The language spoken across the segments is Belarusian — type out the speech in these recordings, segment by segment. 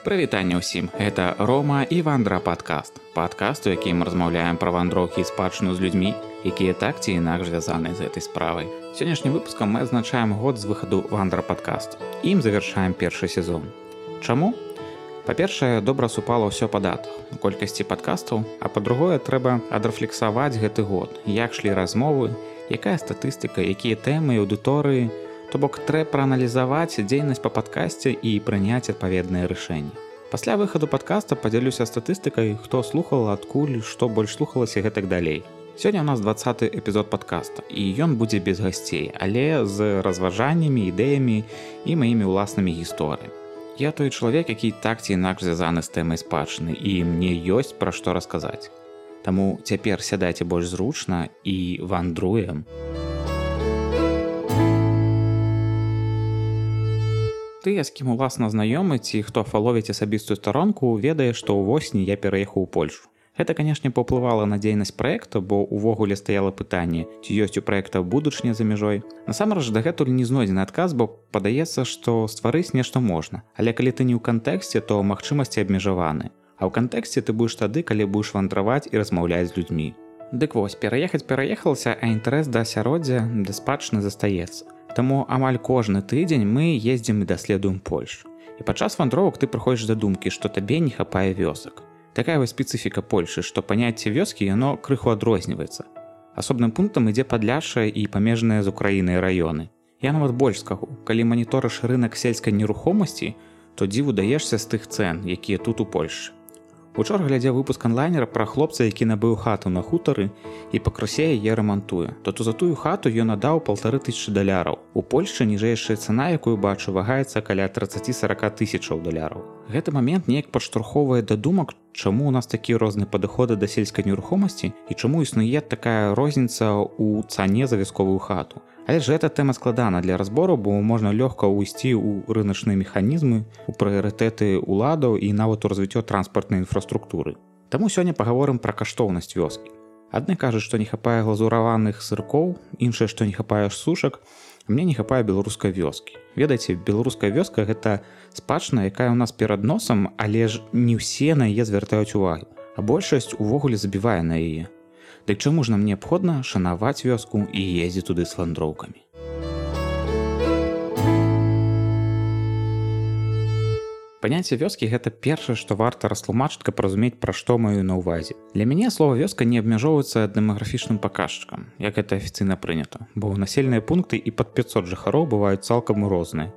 Прывітанне ўсім. Гэта Рома і вандра падкаст. Падкаст у якім размаўляем пра вандроўкі спадчыну з людзьмі якія так ці інакш звязаны з гэтай справай. Сённяшнім выпускам мы адзначаем год з выхаду вандра падкаст. Ім завяршаем першы сезон. Чаму? Па-першае добра супала ўсё па датах колькасці падкастаў а па-другое трэба адрафлексаваць гэты год. Як шлі размовы якая статыстыка якія тэмы аўдыторыі у То бок трэ прааналізаваць дзейнасць па падкасці і прыняць адпаведныя рашэнні. Пасля выхаду падкаста падзялюся статыстыкай, хто слухал адкуль, што больш слухалася гэтак далей. Сёння у нас 20 эпізод падкаста і ён будзе без гасцей, але з разважаннямі, ідэямі і маімі ўласнымі гісторыямі. Я той чалавек, які так ці інакш звязаны з тэмай спадчыны і мне ёсць пра што расказаць. Таму цяпер сядайце больш зручна і вандруем. Тыя з кім уласна знаёмы ці хто фаловіць асабістую старонку ведае што ўвосні я пераехаў у польшу. Гэта канешне паўплывала на дзейнасць праекта бо увогуле стаяла пытанне ці ёсць у праекта будучня за мяжой. Насамрэч дагэтуль не знойдзены адказ бо падаецца што стварыць нешта можна. Але калі ты не ў кантэксце то магчымасці абмежаваны. А ў кантэксце ты будзеш тады калі будзеш вандраваць і размаўляць з людзьмі. Дык вось пераехаць пераехалася а інтарэс да асяроддзя да спадчыны застаецца Таму амаль кожны тыдзень мы ездзім і даследуем Польш. І падчас вандровак ты прыходзіш да думкі, што табе не хапае вёсак. Такая вось спецыфіка Польшы, што паняцце вёскі яно крыху адрозніваецца. Асобным пунктам ідзе падляшая і памежныя з Украінай раёны. Я нават больш скагу, калі маніторыш рынок сельскай нерухомасці, то дзіву даешся з тых цэн, якія тут у Польшы. Учора глядзеў выпуск онлайнера пра хлопца, які набыў хату на хутары і пакрысе яе рамантуе. То то за тую хату ён надаў полторы тысячи даляраў. У Польшчы ніжэйшая цана, якую бачу, вагаецца каля 30-40 тысячаў даляраў. Гэты момент неяк падштурхоўвае да думак, чаму у нас такія розныя падыходы да сельскай нерухомасці і чаму існуе такая розніца ў цане за вясковую хату. Але ж эта тэма складана для разбору, бо можна лёгка ўйсці ў рыначныя механізмы, у прыярытэты ўладаў і нават у развіццё транспартнай інфраструктуры. Таму сёння паговорым пра каштоўнасць вёскі. Адны кажуць, што не хапае глазураваных сыркоў, іншае, што не хапаеш сушак, мне не хапае беларускай вёскі. Ведаеце, беларуская вёска гэта спадчына, якая ў нас перад носам, але ж не ўсе на яе звяртаюць увагу, а большасць увогуле забівае на яе. Дык чаму ж нам неабходна шанаваць вёску і ездзіць туды з вандроўкамі. Паняцце вёскі гэта першае, што варта растлумачыць, каб разумець, пра што маю на ўвазе. Для мяне слова вёска не абмяжоўваецца дэмаграфічным паказчыкам, як гэта афіцыйна прынята, бо населеныя пункты і пад 500 жыхароў бываюць цалкам розныя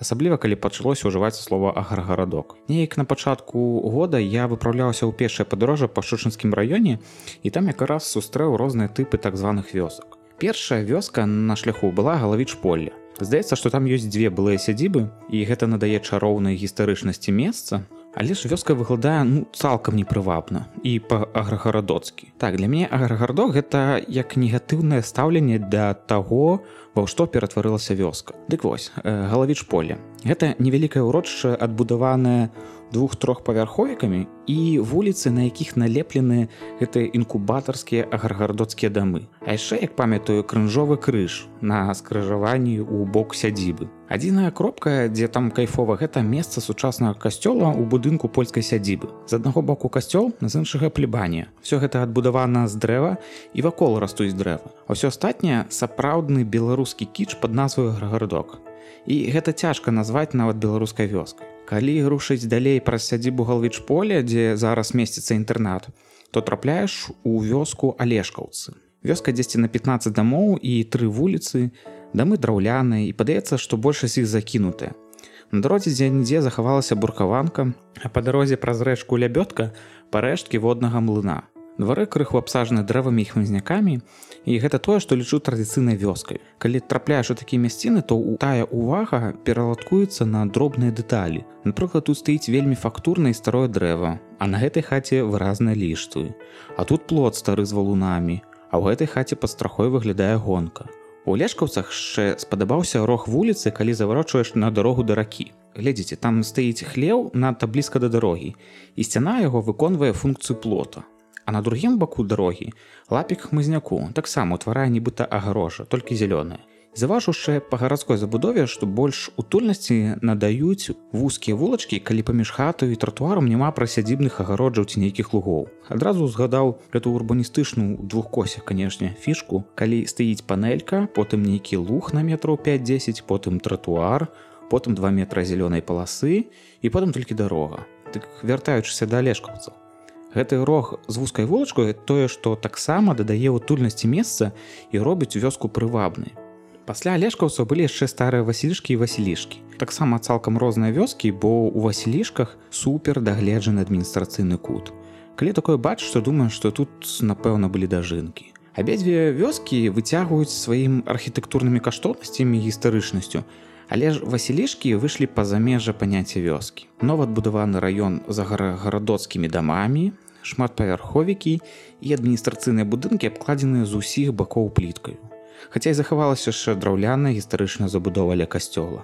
асабліва калі пачалося ўжываць слова аграгарадок неяк на пачатку года я выпраўляўся ў першае падарожжа па шучынскім раёне і там якраз сустрэў розныя тыпы так званых вёсак. Першая вёска на шляху была галавіч полля. Здаецца што там ёсць дзве былыя сядзібы і гэта надае чароўнай гістарычнасці месца Але ж вёска выглядае ну цалкам непрывабна і па аграгарадоцкі. Так для мяне аграгарадок гэта як негатыўнае стаўленне да таго, ва што ператварылася вёска. Дык вось галавіч поле. Гэта невялікае ўрочча адбудаванае двух-трох павярховікамі і вуліцы, на якіх налеплены гэтыя інкубатарскія аграгарадоцкія дамы. А яшчэ як памятаю крыжовы крыж на скрыжаванні ў бок сядзібы. Адзіная кропка, дзе там кайфова гэта месца сучаснага касцёла ў будынку польскай сядзібы. З аднаго боку касцёл з іншага плебанія. Всё гэта адбудавана з дрэва і вакол растуць дрэва. Усё астатняе сапраўдны беларускі кіч пад назваю грагарадок. І гэта цяжка назваць нават беларускай вёскай. Калі рушыць далей праз сядзібу галвіч поля, дзе зараз месціцца інтэрнат, то трапляеш у вёску алешкаўцы. Вёска дзесьці на 15 дамоў і тры вуліцы, дамы драўляныя і падаецца, што большасць іх закінутыя. На дарозе дзе-нідзе захавалася буркаванка, а па дарозе праз рэчку лябётка парэшткі воднага млына. Двары крыху абсажаны дрэвамі і хмызнякамі і гэта тое, што лічу традыцыйнай вёскай. Калі трапляеш у такія мясціны, то у тая ўвага пераладкуецца на дробныя дэталі. Напрыклад, тут стаіць вельмі фактурна і старое дрэва, а на гэтай хаце выразна ліштую. А тут плод стары з валунамі, а ў гэтай хаце пад страхой выглядае гонка. У лешкаўцах яшчэ спадабаўся рог вуліцы, калі заварочваеш на дарогу да ракі. Глядзіце, там стаіць хлеў надта блізка да дарогі, і сцяна яго выконвае функцыю плота. А на другім баку дарогі лапік хмызняку таксама утварае нібыта агарожа, толькі зялёная. Заважушча па гарадской забудове, што больш утульнасці надаюць вузкія вулачкі, калі паміж хатаю і тратуарам няма прасядзібных агароджаў ці нейкіх лугоў. Адразу згадаў эту урбаністычную двух косях, канешне, фішку, калі стаіць панелька, потым нейкі луг на метраў 5-10, потым тратуар, потым 2 метра зялёнай паласы і потым толькі дарога. Дык вяртаючыся да лешкаўцаў. Гэты рог з вузкай вулачкой тое, што таксама дадае утульнасці месца і робіць вёску прывабнай. Пасля алешкаўцаў былі яшчэ старыя васілішкі і васілішкі. Таксама цалкам розныя вёскі, бо ў васілішках супер дагледжаны адміністрацыйны кут. Калі такое бач, то думаю, што тут напэўна былі дажынкі. Абедзве вёскі выцягваюць сваім архітэктурнымі каштоўнасцямі гістарычнасцю, Але ж васілішкі выйшлі па-за межа паняцця вёскі. Нова адбудаваны раён за гарагарадоцкімі дамамі, шматпавярховікі і адміністрацыйныя будынкі абкладзеныя з усіх бакоў пліткаю. Хаця і захавалася яшчэ драўляная гістарычная забудова ля касцёла.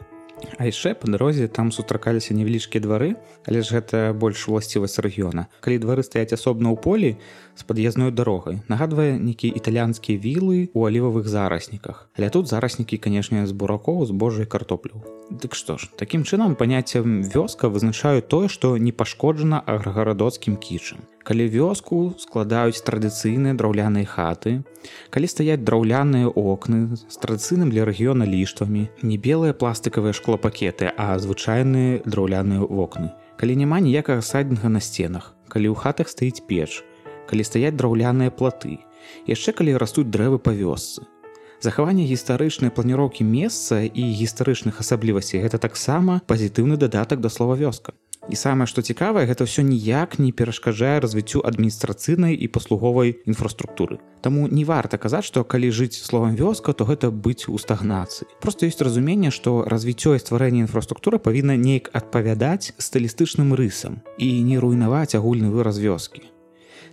А яшчэ па дарозе там сустракаліся невялічкія двары, але ж гэта больш уласцівасць рэгіёна. Калі двары стаяць асобна ў полі з пад'язной дарогай, нагадвае нейкія італьянскія вілы ў алівавых зарасніках. Але тут зараснікі, канешне, з буракоў з божай картоплю. Дык што ж, такім чынам паняццем вёска вызначаю тое, што не пашкоджана аграгарадоцкім кічам. Калі вёску складаюць традыцыйныя драўляныя хаты, калі стаяць драўляныя окны з традыцыйным для рэгіёна ліштвамі, не белыя пластыкавыя шклопакеты, а звычайныя драўляныя вокны. Калі няма ніякага сайднага на сценах, калі ў хатах стаіць печ, калі стаяць драўляныя платы, яшчэ калі растуць дрэвы па вёсцы, Захаванне гістарычнай планіроўкі месца і гістарычных асаблівасцей гэта таксама пазітыўны дадатак да слова вёска. І самае, што цікавае, гэта ўсё ніяк не перашкаджае развіццю адміністрацыйнай і паслуговай інфраструктуры. Таму не варта казаць, што калі жыць словам вёска, то гэта быць у стагнацыі. Просто ёсць разуменне, што развіццё і стварэнне інфраструктуры павінна неяк адпавядаць стылістычным рысам і не руйнаваць агульны выраз вёскі.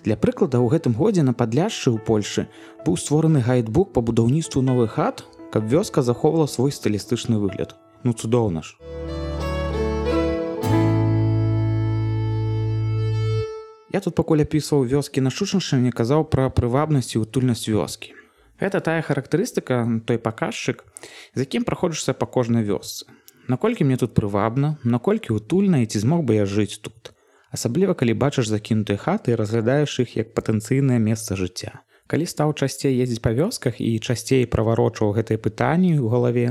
Для прыклада ў гэтым годзе на падляшшы ў Польшы быў створаны гайдбук па будаўніцтву новых хат, каб вёска захоўвала свой стылістычны выгляд. Ну цудоўна ж. Я тут пакуль апісваў вёскі на шучаншыне казаў пра прывабнасць і утульнасць вёскі. Гэта тая характарыстыка, той паказчык, з якім праходжышся па кожнай вёсцы. Наколькі мне тут прывабна, наколькі утульна і ці змог бы я жыць тут асабліва калі бачыш закінутыя хаты і разглядаеш іх як патэнцыйнае месца жыцця. Калі стаў часцей ездзіць па вёсках і часцей праварочваў гэтае пытанні ў галаве,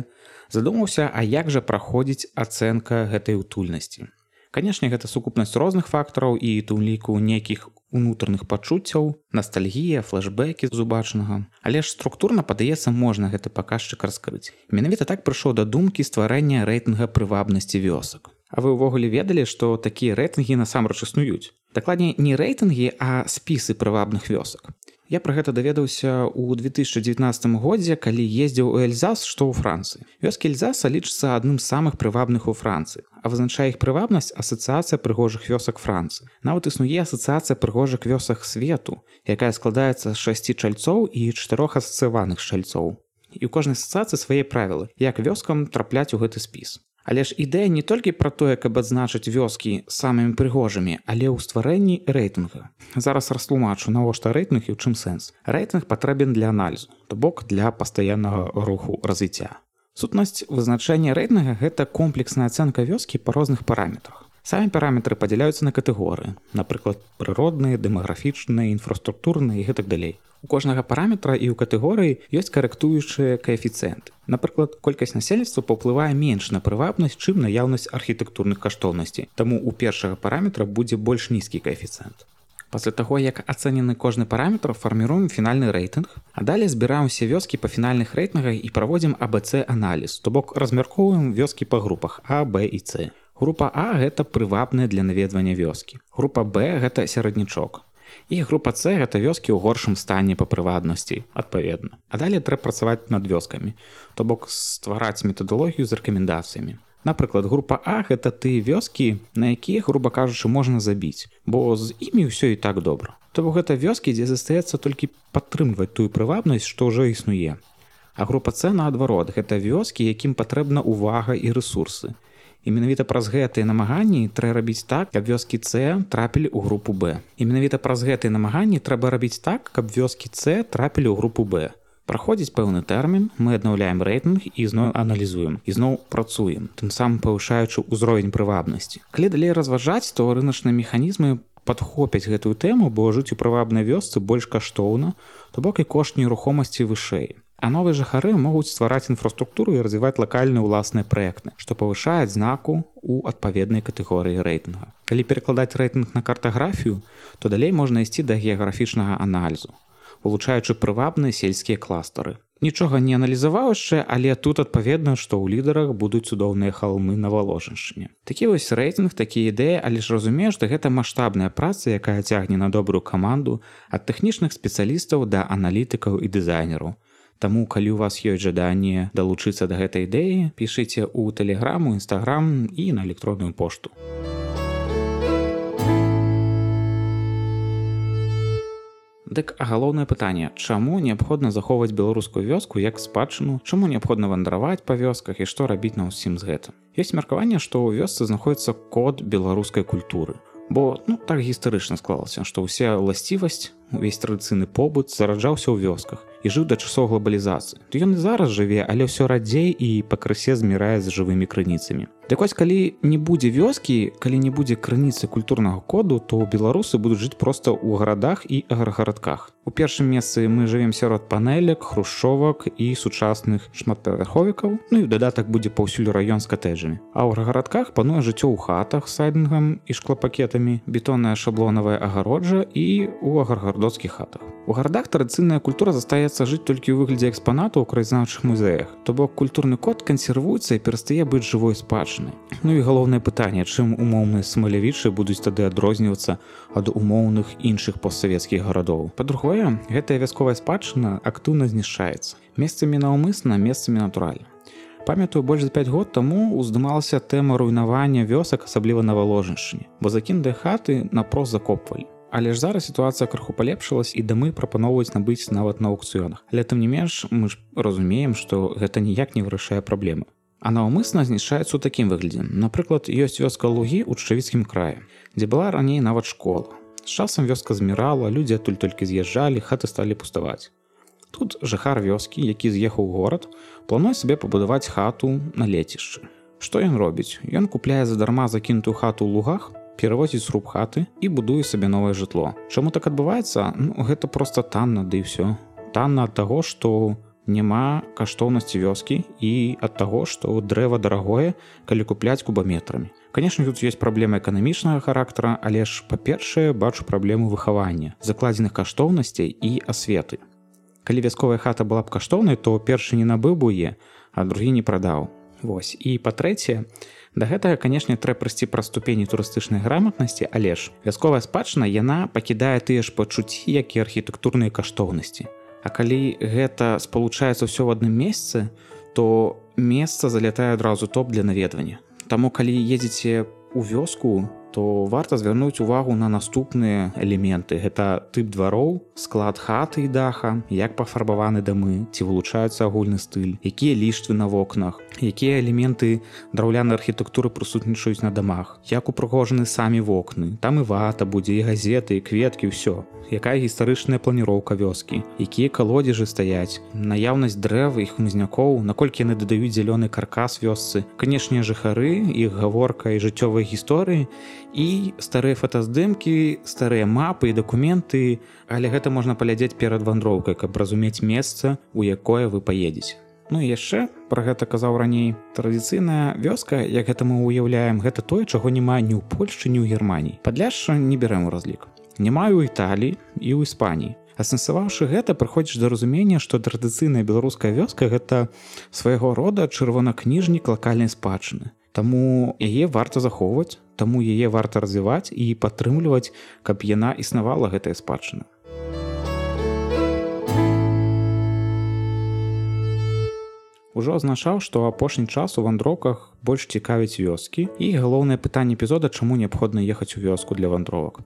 задумаўся, а як жа праходзіць ацэнка гэтай утульнасці. Канешне, гэта сукупнасць розных фактараў і тым ліку нейкіх унутраных пачуццяў, ностальгія, флэшбэкі з убачанага. Але ж структурна падаецца можна гэты паказчык раскрыць. Менавіта так прыйшоў да думкі стварэння рэйтынга прывабнасці вёсак. А вы ўвогуле ведалі, што такія рэйтынгі насамрэч існуюць. Дакладней не рэйтынгі, а спісы прывабных вёсак. Я пра гэта даведаўся ў 2019 годзе, калі ездзіў у Эльзас, што ў Францыі. Вёскі Эльзаса лічыцца адным з самых прывабных у Францыі. А вызначае іх прывабнасць асацыяцыя прыгожых вёсак Францыі. Нават існуе асацыяцыя прыгожых вёсак свету, якая складаецца з шасці чальцоў і чатырох асацыяваных шальцоў. І ў кожнай асацыяцыі свае правілы, як вёскам трапляць у гэты спіс. Але ж ідэя не толькі пра тое, каб адзначыць вёскі самымі прыгожымі, але ў стварэнні рэйтынга. Зараз растлумачу, навошта рэйтынг і ў чым сэнс. Рэйтынг патрэбен для аналізу, то бок для пастаяннага руху развіцця. Сутнасць вызначэння рэйтынга гэта комплексная ацэнка вёскі па розных параметрах. Самі параметры падзяляюцца на катэгорыі, напрыклад, прыродныя, дэмаграфічныя, інфраструктурныя і гэтак далей. У кожнага параметра і ў катэгорыі ёсць карэктуючыя каэфіцыенты. Напрыклад, колькасць насельніцтва паўплывае менш на прывабнасць, чым наяўнасць архітэктурных каштоўнасцей. Таму у першага параметра будзе больш нізкі каэфіцыент. Пасля таго, як ацэнены кожны параметр фарміруем фінальны рэйтынг, а далей збіраем усе вёскі па фінальных рэйтынгах і праводзім АБЦ аналіз, то бок размяркоўваем вёскі па групах А, Б і С. Група А гэта прывабная для наведвання вёскі. Група Б гэта сярэднічок. І група С гэта вёскі ў горшым стане па прываднасці адпаведна. А далей трэба працаваць над вёскамі то бок ствараць метадалогію з рэкамендацыямі. Напрыклад група А гэта ты вёскі на якія груба кажучы можна забіць бо з імі ўсё і так добра. То бок гэта вёскі дзе застаецца толькі падтрымваць тую прывабнасць што ўжо існуе. А група С наадварот гэта вёскі якім патрэбна увага і ресурсы І менавіта праз гэтыя намаганні трэба рабіць так, каб вёскі С трапілі ў групу Б. І менавіта праз гэтыя намаганні трэба рабіць так, каб вёскі С трапілі ў групу Б. праходзіць пэўны тэрмін мы аднаўляем рэйтынг і зноў аналізуем ізноў працуем тым самым павышаючы ўзровень прывабнасці калі далей разважаць то рыначныя механізмы падхопяць гэтую тэму бо жыць у прывабнай вёсцы больш каштоўна то бок і кошт нерухомасці вышэй А новыя жыхары могуць ствараць інфраструктуру і развіваць лакальныя ўласныя праекты, што павышаюць знаку у адпаведнай катэгорыі рэйтынга. Калі перакладаць рэйтынг на картаграфію, то далей можна ісці да геаграфічнага аналізу, вылучаючы прывабныя сельскія кластары. Нічога не аналізаваўшчы, але тут адпаведна, што ў лідарах будуць цудоўныя халмы на валожаншчыне. Такі вось рэйтынг такія ідэі, але ж разумею, што гэта маштабная праца, якая цягне на добрую каманду ад тэхнічных спецыялістаў да аналітыкаў і дызайнераў. Таму калі у вас ёсць жаданне далучыцца да гэтай ідэі, пішыце ў тэлеграму, нстаграм і на электронную пошту. Дык а галоўнае пытанне, чаму неабходна захоўваць беларускую вёску як спадчыну, чаму неабходна вандраваць па вёсках і што рабіць на ўсім з гэтым. Ёсць меркаванне, што ў вёсцы знаходіцца код беларускай культуры. Бо ну, так гістарычна склалася, што ўся ўласцівасць, увесь традыцыйны побыт зараджаўся ў вёсках і жыў да часоў глобалізацыі ён і зараз жыве але ўсё радзей і пакрысе змірае з жывымі крыніцамі. Так вось калі не будзе вёскі калі не будзе крыніцы культурнага коду то беларусы будуць жыць проста ў гарадах і аграгарадках у першым месцы мы жывем сярод панелек хрушовак і сучасных шматпавярховікаў. Ну і дадатак будзе паўсюль раён з катэджамі. А ў гарадках пануе жыццё ў хатах сайдынгам і шклопакетамі бетонная шаблонавая агароджа і у агаргардоцкіх хатах. У гарадах традыцыйная культура застаецца жыць толькі ў выглядзе экспанатаў у краязнаўчых музеях. То бок культурны код кансервуецца і перастае быць жывой спадчынай. Ну і галоўнае пытанне чым умоўныя смалявічы будуць тады адрознівацца ад умоўных іншых постсавецкіх гарадоў. Па-другое гэтая вясковая спадчына актыўна знішчаецца. Месцамі наўмысна месцамі натуральна. Памятаю больш за 5 год таму уздымалася тэма руйнавання вёсак асабліва на валожаншчыне бо закінутыя хаты напрост закопвалі Але ж зараз сітуацыя крыху палепшылась і дамы прапаноўваюць набыць нават на аукцыёнах. Але тым не менш мы ж разумеем, што гэта ніяк не вырашае праблемы. А наўмысна знішчаецца ў такім выглядзе. Напрыклад, ёсць вёска лугі ў чавіцкім краі, дзе была раней нават школа. З часам вёска змірала, людзі адтуль толькі з'язджалі, хаты сталі пуставаць. Тут жыхар вёскі, які з'ехаў горад, плануе сабе пабудаваць хату на лецішчы. Што ён робіць? Ён купляе задарма закінутую хату ў лугах, перавозіць сруб хаты і будуе сабе новае жытло. Чаму так адбываецца? Ну, гэта проста танна ды да ўсё. Танна ад таго, што няма каштоўнасці вёскі і ад таго, што дрэва дарагое, калі купляць кубаметрамі. Канешне, тут ёсць праблема эканамічнага характара, але ж па-першае бачу праблему выхавання, закладзеных каштоўнасцей і асветы. Калі вясковая хата была б каштоўнай, то першы не набыў бы е, а другі не прадаў. Вось і па-трэцяе, Да гэтага канешне трэба прайсці пра ступені турыстычнай граматнасці, але ж вясковая спадчына яна пакідае тыя ж пачуцці, як і архітэктурныя каштоўнасці. А калі гэта спалучаецца ўсё ў адным месцы, то месца залятае адразу топ для наведвання. Таму калі едзеце ў вёску, то варта звярнуць увагу на наступныя элементы. Гэта тып двароў склад хаты і даха як пафарбаваны дамы ці вылучаюцца агульны стыль якія ліштвы на вокнах якія элементы драўлянай архітэктуры прысутнічаюць на дамах як упрыгожаны самі вокны. Там і вата будзе і газеты і кветкі ўсё. Якая гістарычная планіроўка вёскі якія калодзежы стаяць наяўнасць дрэв і хмызнякоў наколькі яны дадаюць зялёны каркас вёсцы. Канешне жыхары іх гаворка і жыццёвай гісторыі і старыя фотаздымкі старыя мапы і дакументы. Але гэта можна паглядзець перад вандроўкай каб разумець месца у якое вы паедзеце. Ну і яшчэ пра гэта казаў раней традыцыйная вёска як гэта мы уяўляем гэта тое чаго няма ні ў польшчы ні ў германії падляшша не бярэм у разлік. Не маю італіі і ў іспаніі. Асэнсаваўшы гэта прыходзіш да разумення што традыцыйная беларуская вёска гэта свайго рода чырвонакніжнік лакальнай спадчыны Таму яе варта захоўваць, таму яе варта развіваць і падтрымліваць, каб яна існавала гэтая спадчына. Ужо азначаў, што апошні час у вандроўках больш цікавіць вёскі і галоўнае пытанне эпізода, чаму неабходна ехаць у вёску для вандровак.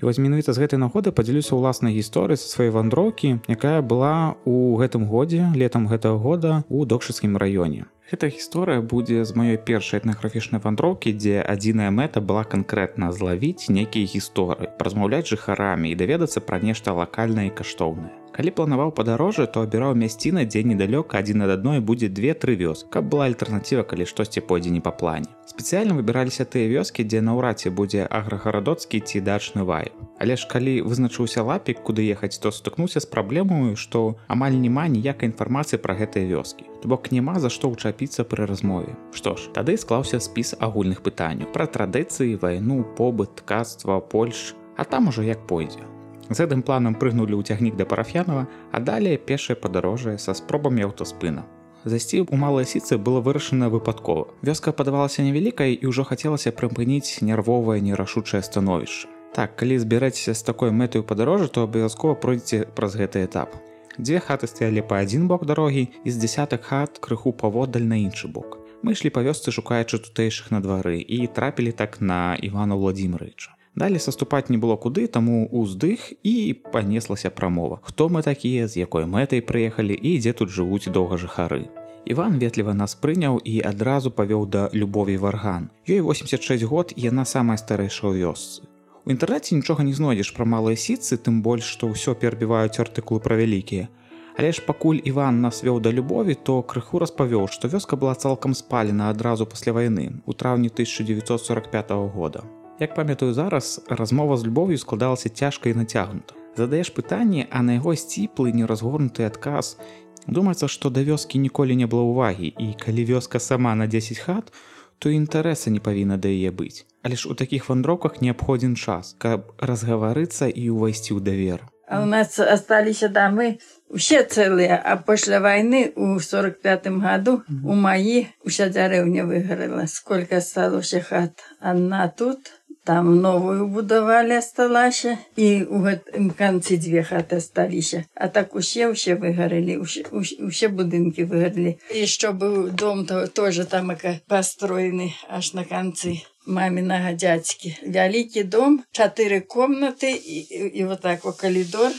І вось менавіта з гэтай нагоды падзялюся ўласнай гісторыі са сваёй вандроўкі, якая была ў гэтым годзе летам гэтага года у докшыцкім раёне. Гэта гісторыя будзе з маёй першай этнаграфічнай вандроўкі, дзе адзіная мэта была канкрэтна злавіць нейкія гісторыі, празмаўляць жыхарамі і даведацца пра нешта лакальнае і каштоўнае. Калі планаваў падарожжа, то абіраў мясціна, дзе недалёка адзін ад адной будзе две-тры вёс, каб была альтэрнатыва, калі штосьці пойдзе не па плане. Спецыяльна выбіраліся тыя вёскі, дзе наўрадці будзе аграгарадоцкі ці дачны вай. Але ж калі вызначыўся лапік, куды ехаць, то сутыкнуўся з праблемаю, што амаль няма ніякай інфармацыі пра гэтыя вёскі. Бок няма за што ўчапіцца пры размове. Што ж, тады склаўся спіс агульных пытанняў пра традыцыі, вайну, побыт, ткацтва, Польш, а там ужо як пойдзе. З гэтым планам прыгнулі ў цягнік да парафянова, а далей пешае падарожжа са спробамі аўтаспына. Зайсці ў малыя сіцы было вырашана выпадкова. Вёска падавалася невялікай і ўжо хацелася прыпыніць нервовае нерашучае становішча. Так, калі збіраецеся з такой мэтаю падарожжа, то абавязкова пройдзеце праз гэты этап. Дзве хаты стаялі па адзін бок дарогі і з дзясятак хат крыху паводаль на іншы бок. Мы ішлі па вёсцы шукаючы тутэйшых на двары і трапілі так на Івана Владимировича. Далі саступаць не было куды, таму ўздых і панеслася прамова. Хто мы такія, з якой мэтай прыехалі і дзе тут жывуць доўга жыхары. Іван ветліва нас прыняў і адразу павёў да любові варган. Ёй 86 год яна самая старэйшая ў вёсцы. У інтэрнэце нічога не знойдзеш пра малыя сіцы, тым больш, што ўсё перабіваюць артыкулы пра вялікія. Але ж пакуль Іван нас вёў да любові, то крыху распавёў, што вёска была цалкам спалена адразу пасля вайны у траўні 1945 года. Як памятаю зараз, размова з любов'ю складалася цяжка і нацягнута. Задаеш пытанне, а на яго сціплы неразгорнуты адказ. Думаецца, што да вёскі ніколі не было ўвагі і калі вёска сама на 10 хат, то інтарэса не павінна да яе быць. Але ж у такіх вандроўках неабходзін час, каб разгаварыцца і ўвайсці ў давер. А у нас осталіся дамы усе цэлыя, а пасля вайны у 45 году у маі уся дзярэўня выгарыла, сколько сталося хат. Адна тут, там новую будавалі асталася і ў гэтым канцы дзве хаты сталіся а так усе ўсе выгарэлі усе будынкі выгарылі. Яшчэ быў дом то тоже там пастроены аж на канцы мамінага дзядзькі. Вялікі дом чатыры комнаты і, і, і вот так о калідор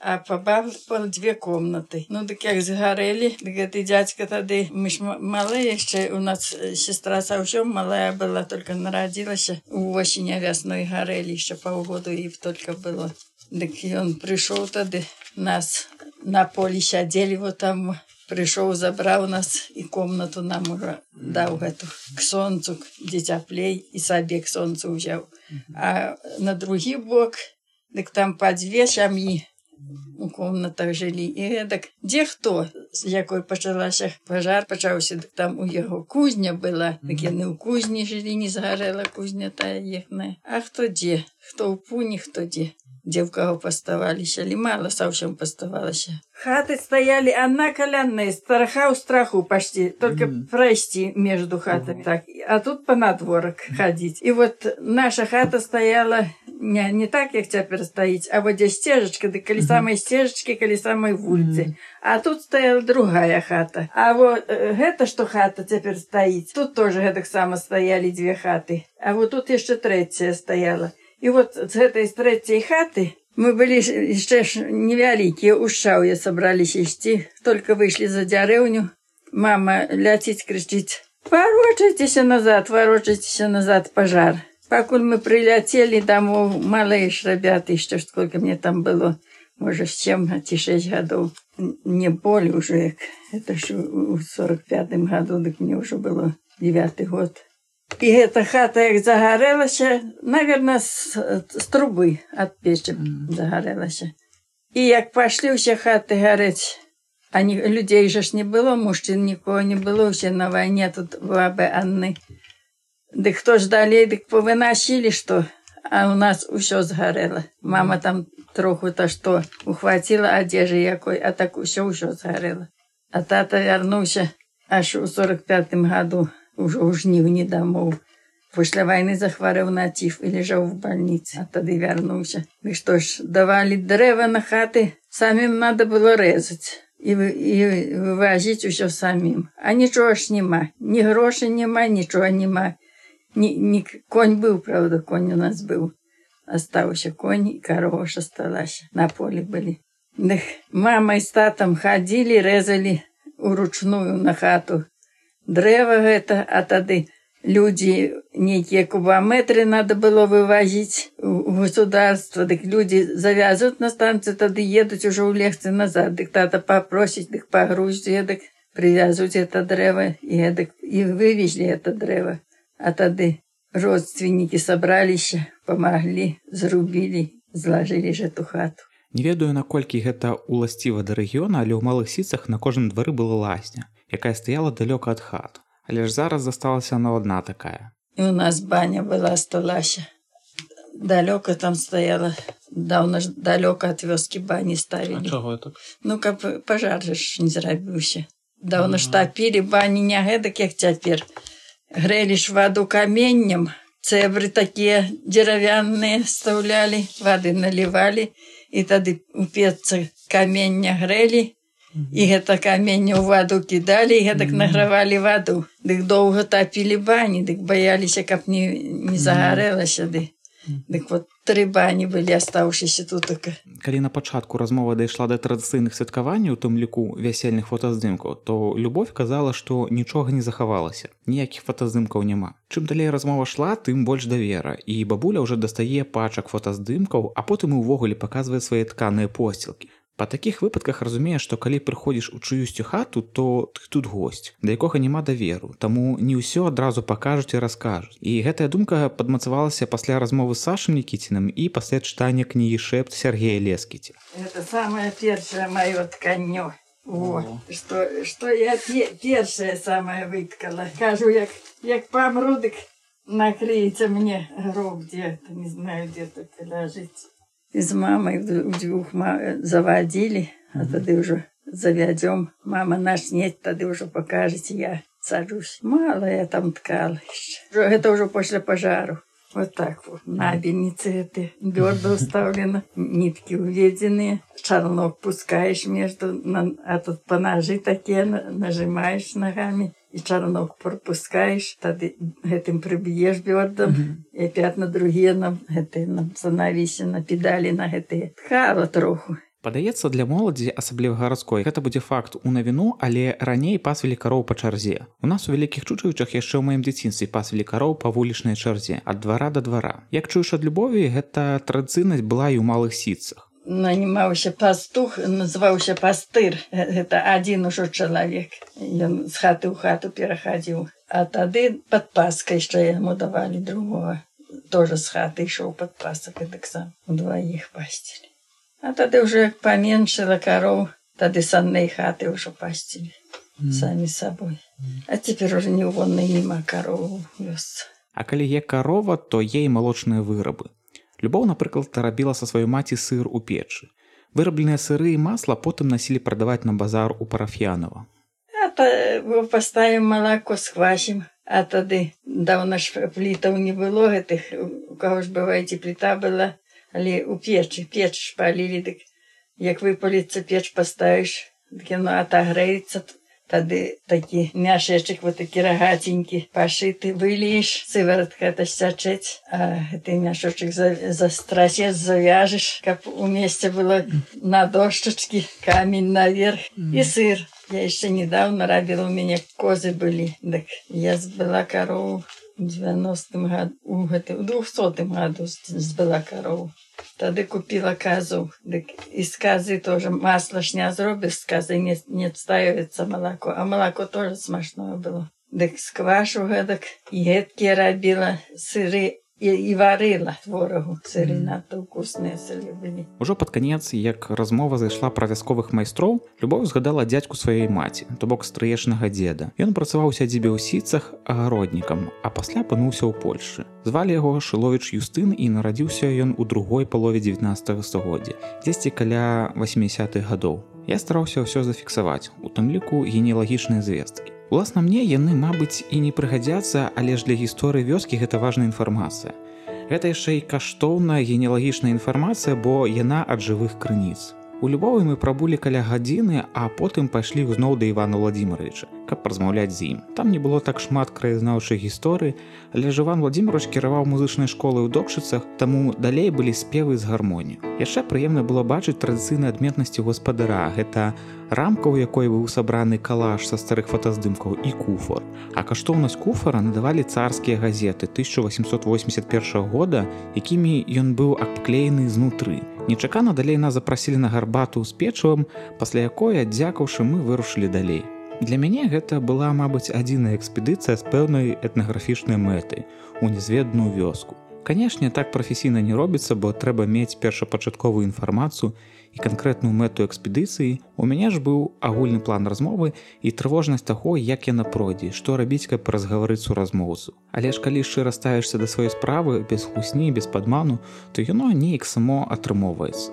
а пабавал две комнаты ну дык як згарэлі гэты дзядзька тады мы ж малы яшчэ у нас сестра саўсём малая была только нарадзілася у осені вясной гарэлі яшчэ паўгоду і только было дык ён прыйшоў тады нас на полі сядзелі вот там прыйшоў забраў нас і комнату нам уже даў гэту к сонцу дзе цяплей і сабе к сонцу ўзяў а на другі бок дык там па дзве сям'і у комнатах жылі і гэтак дзе хто? З якой пачалася пажар пачаўся дык там у яго кузня была так яны ў кузні жылі не згарэла кузня тая ехная А хто дзе хто ў пуні хто дзе дзе ў каго паставаліся ли мала саўсем паставалася хаты стаялі одна калянная стараха ў страху пачти только mm -hmm. прайсці между хатами. Так а тут панадворак хадзіць і вот наша хата стаяла не, не так як цяпер стаіць а вот дзе сцежачка ды калі самай сцежачкі калі самай вуліцы mm -hmm. а тут стаяла другая хата. А вот э, гэта што хата цяпер стаіць тут тоже гэтак сама стаялі дзве хаты. А вот тут яшчэ трэцяя стаяла і вот з гэтай з трэцяй хаты мы былі яшчэ ж невялікія ушчаўе сабраліся ісці только выйшлі за дзярэўню мама ляціць крычыць варочайцеся назад варочайцеся назад пажар Пакуль мы прыляцелі дамоў малыя ж рабяты яшчэ сколько мне там было можа сем ці шесть гадоў не боль уже як это ж у сорок пятым году дык мне ўжо было девятый год і гэта хата як загарэлася наверно з, з трубы ад печы загарэлася. І як пашлі ўсе хаты гарэць а не людзей жа ж не было мужчын нікого не было ўсе на вайне тут бабы Анны. Дык хто ж далей дык павынасілі што, А ў нас усё згарэла. Мама там троху то што ухваціла адзежы якой, а так усё ўсё згарэла. А тата вярнуўся аж у 45 году ўжо ў жніўні дамоў. Пасля вайны захварэў на ціф і ляжаў в бальніцы, а тады вярнуўся. Вы што ж давалі дрэва на хаты, самім надо было рэзаць і, і вывазіць усё самім. А нічога ж няма, ні грошы няма, нічога няма. Не, не, конь быў, правда, конь у нас быў. Астаўся конь і карова асталася. На полі былі. Дых, мама і з татам хадзілі, рэзалі уручную на хату. Дрэва гэта, а тады людзі нейкія кубаметры надо было вывозіць у государства, дык людзі завязуць на станцыю, тады едуць ужо ў легцы назад, дык тата папросіць, дык пагрузь едак, привязуць это дрэва і эдак і вывезлі это дрэва. А тады родственнікі сабраліся, памаглі, зрубілі, злажылі ж эту хату. Не ведаю, наколькі гэта уласціва да рэгіёна, але ў малых сіцах на кожным двары была лазня, якая стаяла далёка ад хат. Але ж зараз засталася на адна такая. І у нас баня была сталася. Далёка там стаяла, даўна ж далёка ад вёскі бані ставілі. так? Ну, каб пажар жа ж не зрабіўся. Даўна ж тапілі бані не гэтак, як цяпер. Грэлі ж ваду каменнем, цэбры такія дзеравяныя стаўлялі, вады налівалі, і тады у пецы камення грэлі і гэта каменне ў ваду кідалі і гэтак награвалі ваду дык доўга тапілі бані дык баяліся каб не, не загарэлася ды Дык вот тры бані былі астаўшыся тутака. Калі на пачатку размова дайшла да традыцыйных святкаванняў, у тым ліку вясельных фотаздымкаў, то любовь казала, што нічога не захавалася. Ніякіх фотаздымкаў няма. Чым далей размова шла, тым больш давера. І бабуля ўжо дастае пачак фотаздымкаў, а потым і ўвогуле паказвае свае тканыя посцілкі. Па такіх выпадках разумееш, што калі прыходзіш у чыюсьцю хату, то ты тут госць, да якога няма даверу, Таму не ўсё адразу пакажуць і раскажуць. І гэтая думка падмацавалася пасля размовы з Сашым Нікіцінам і пасля чытання кнігі шэпт Сергея Лескіці. Это самае першае маё тканё. О, што, што я першае самае выткала. Кажу, як, як памру, дык накрыеце мне гроб дзе не знаю, дзе тут ляжыць з мамай удвух завадзілі, а тады ўжо завядзём. Мама наш нет, тады ўжо пакажаце я саджусь. Мала я там ткала. Гэта ўжо пасля пажару. Вот так вот. На бельнице это бёрда уставлена, нитки уведенные, шарлок пускаешь между, а тут по ножи такие нажимаешь ногами, И чарнок пропускаешь, тады гэтым прыб'еш бёрдам, mm -hmm. і опять на другие на гэты нам занавісе на педалі на гэтые ткала троху. Падаецца для моладзі асабліва гарадской гэта будзе факт у навіну але раней пасвілі кароў па чарзе. У нас у вялікіх чучаючах яшчэ ў маім дзяцінстве пасвілі кароў па вулічнай чарзе ад двара да двара. Як чуеш ад любові гэта традыцыйнасць была і ў малых сітцах нанімаўся пастух называўся пастыр гэта адзін ужо чалавек ён з хаты ў хату перахадзіў а тады пад паскай яшчэ яму давалі другого тоже з хаты ішоў пад пасак таксам удваіх пасцілі А тады ўжо як паменшыла кароў, тады саннай хаты ўжо пасцілі mm. самі сабой. А цяпер уже не ўвонны нема карову вёс. А калі е карова, то ей малочныя вырабы. Любоў, напрыклад, рабіла са сваёй маці сыр у печы. Вырабленыя сыры і масла потым насілі прадаваць на базар у парафьянова. А паставім малако схвасім, А тады даўна ж плітаў не было гэтых у каго ж бываеце пліта была, але у печы печ палілі дык як выпаліцца печ паставіш яно атагрэецца тады такі мяшечак вот такі рагаценькі пашыты выліеш сыворотка это сцячэць а ты мяшочак застрасе завяжаш каб у месце было на дошчачкі камень наверх і сыр. Я яшчэ недавно рабіла у мяне козы былі. Дык я збыла карову 90 году у гэты у двухсотым году збыла карову тады купила казу дык і сказы тоже масла ж не зробіш сказы не не ставіцца малако а малако тоже смачное было. Дык сквашу гэтак і гэткія рабіла сыры і, і варыла ворагу сыры надто вкусныя сыры былі ужо пад канец як размова зайшла пра вясковых майстроў любоў згадала дзядзьку сваёй маці то бок стрыечнага дзеда. Ён працаваў сядзібе ў сіцах агароднікам а пасля апынуўся ў польльшы звалі яго шыловіч юстын і нарадзіўся ён у другой палове 19 стагоддзя дзесьці каля 80-х гадоў. Я стараўся ўсё зафіксаваць у тым ліку генеалагічныя звесткі Уласна мне яны, мабыць, і не прыгадзяцца, але ж для гісторыі вёскі гэта важная інфармацыя. Гэта яшчэ і каштоўная генеалагічная інфармацыя, бо яна ад жывых крыніц. У любовы мы прабулі каля гадзіны, а потым пайшлі зноў да Івана Владимировича. Каб размаўляць з ім. Там не было так шмат краязнаўчых гісторый, але Жыван Владимирович кіраваў музычнай школы ў докшыцах, таму далей былі спевы з гармонію. Яшчэ прыемна было бачыць традыцыйнай адметнасці гаспадара. Гэта рамка, у якой быў сабраны калаж са старых фотаздымкаў і куфор. А каштоўнасць куфара надавалі царскія газеты 1881 года, якімі ён быў абклеены знутры. Нечакана далей нас запрасілі на гарбату з печывам, пасля якой аддзякаўшы мы вырушылі далей. Для мяне гэта была, мабыць, адзіная экспедыцыя з пэўнай этнаграфічнай мэтай у незведную вёску. Канешне, так прафесійна не робіцца, бо трэба мець першапачатковую інфармацыю і канкрэтную мэту экспедыцыі. У мяне ж быў агульны план размовы і трывожнасць таго як яна пройдзе што рабіць каб разгаварыць у размоўцу але ж калі шчыра ставішся да сваёй справы без хлусні без падману то яно неяк само атрымоўваецца.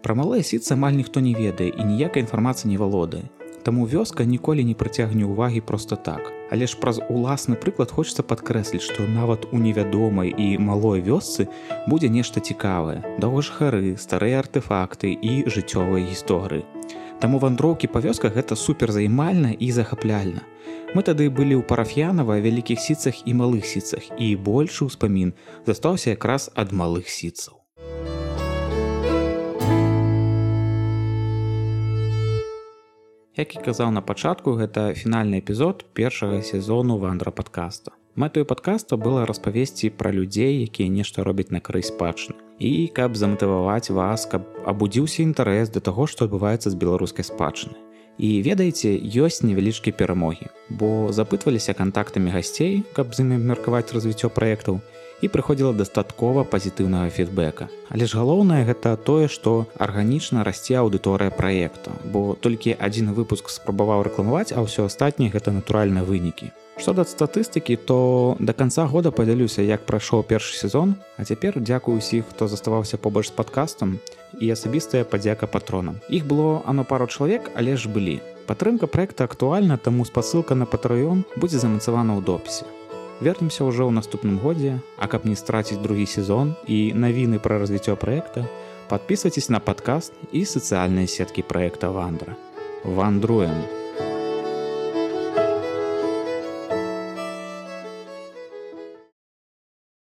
Пра малыя сіцы амаль ніхто не ведае і ніякай інфармацыі не валодае Таму вёска ніколі не прыцягне ўвагі проста так. Але ж праз уласны прыклад хочацца падкрэсліць, што нават у невядомай і малой вёсцы будзе нешта цікавае, доўгажыхары, старыя артефакты і жыццёвыя гісторыі. Таму вандроўкі па вёсках гэта суперзаймальна і захапляльна. Мы тады былі ў парафьянава вялікіх сіцах і малых сіцах і большы ўспамін застаўся якраз ад малых сіцаў. Як і казаў на пачатку, гэта фінальны эпізод першага сезону вандра падкаста. Мэтаю падкаста была распавесці пра людзей, якія нешта робяць на крый спадчыны. І каб заматываваць вас, каб абудзіўся інтарэс да таго, што адбываецца з беларускай спадчыны. І ведаеце, ёсць невялічкі перамогі, бо запытваліся кантактамі гасцей, каб з імі абмеркаваць развіццё праектаў, і прыходзіла дастаткова пазітыўнага фідбэка. Але ж галоўнае гэта тое, што арганічна расце аўдыторыя праекта, бо толькі адзін выпуск спрабаваў рэкламаваць, а ўсё астатняе гэта натуральныя вынікі. Што да статыстыкі, то да канца года падзялюся, як прайшоў першы сезон, А цяпер дзякую усіх, хто заставаўся побач з падкастам і асабістая падзяка патронам. Іх было ано пару чалавек, але ж былі. Падтрымка проекта актуальна, таму спасылка на патрыён будзе замацавана ў допісе вернемся ўжо ў наступным годзе. А каб не страціць другі сезон і навіны пра развіццё проекта подписывайтесь на подкаст і сацыяльныя сеткі проекта вандра вандруем! у